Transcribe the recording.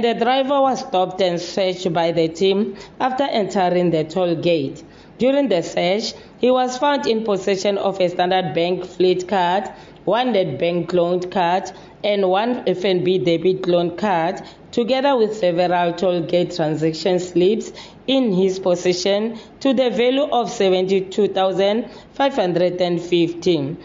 The driver was stopped and searched by the team after entering the toll gate. During the search, he was found in possession of a Standard Bank fleet card, one Nedbank loan card, and one FNB debit loan card, together with several toll gate transaction slips in his possession to the value of 72,515.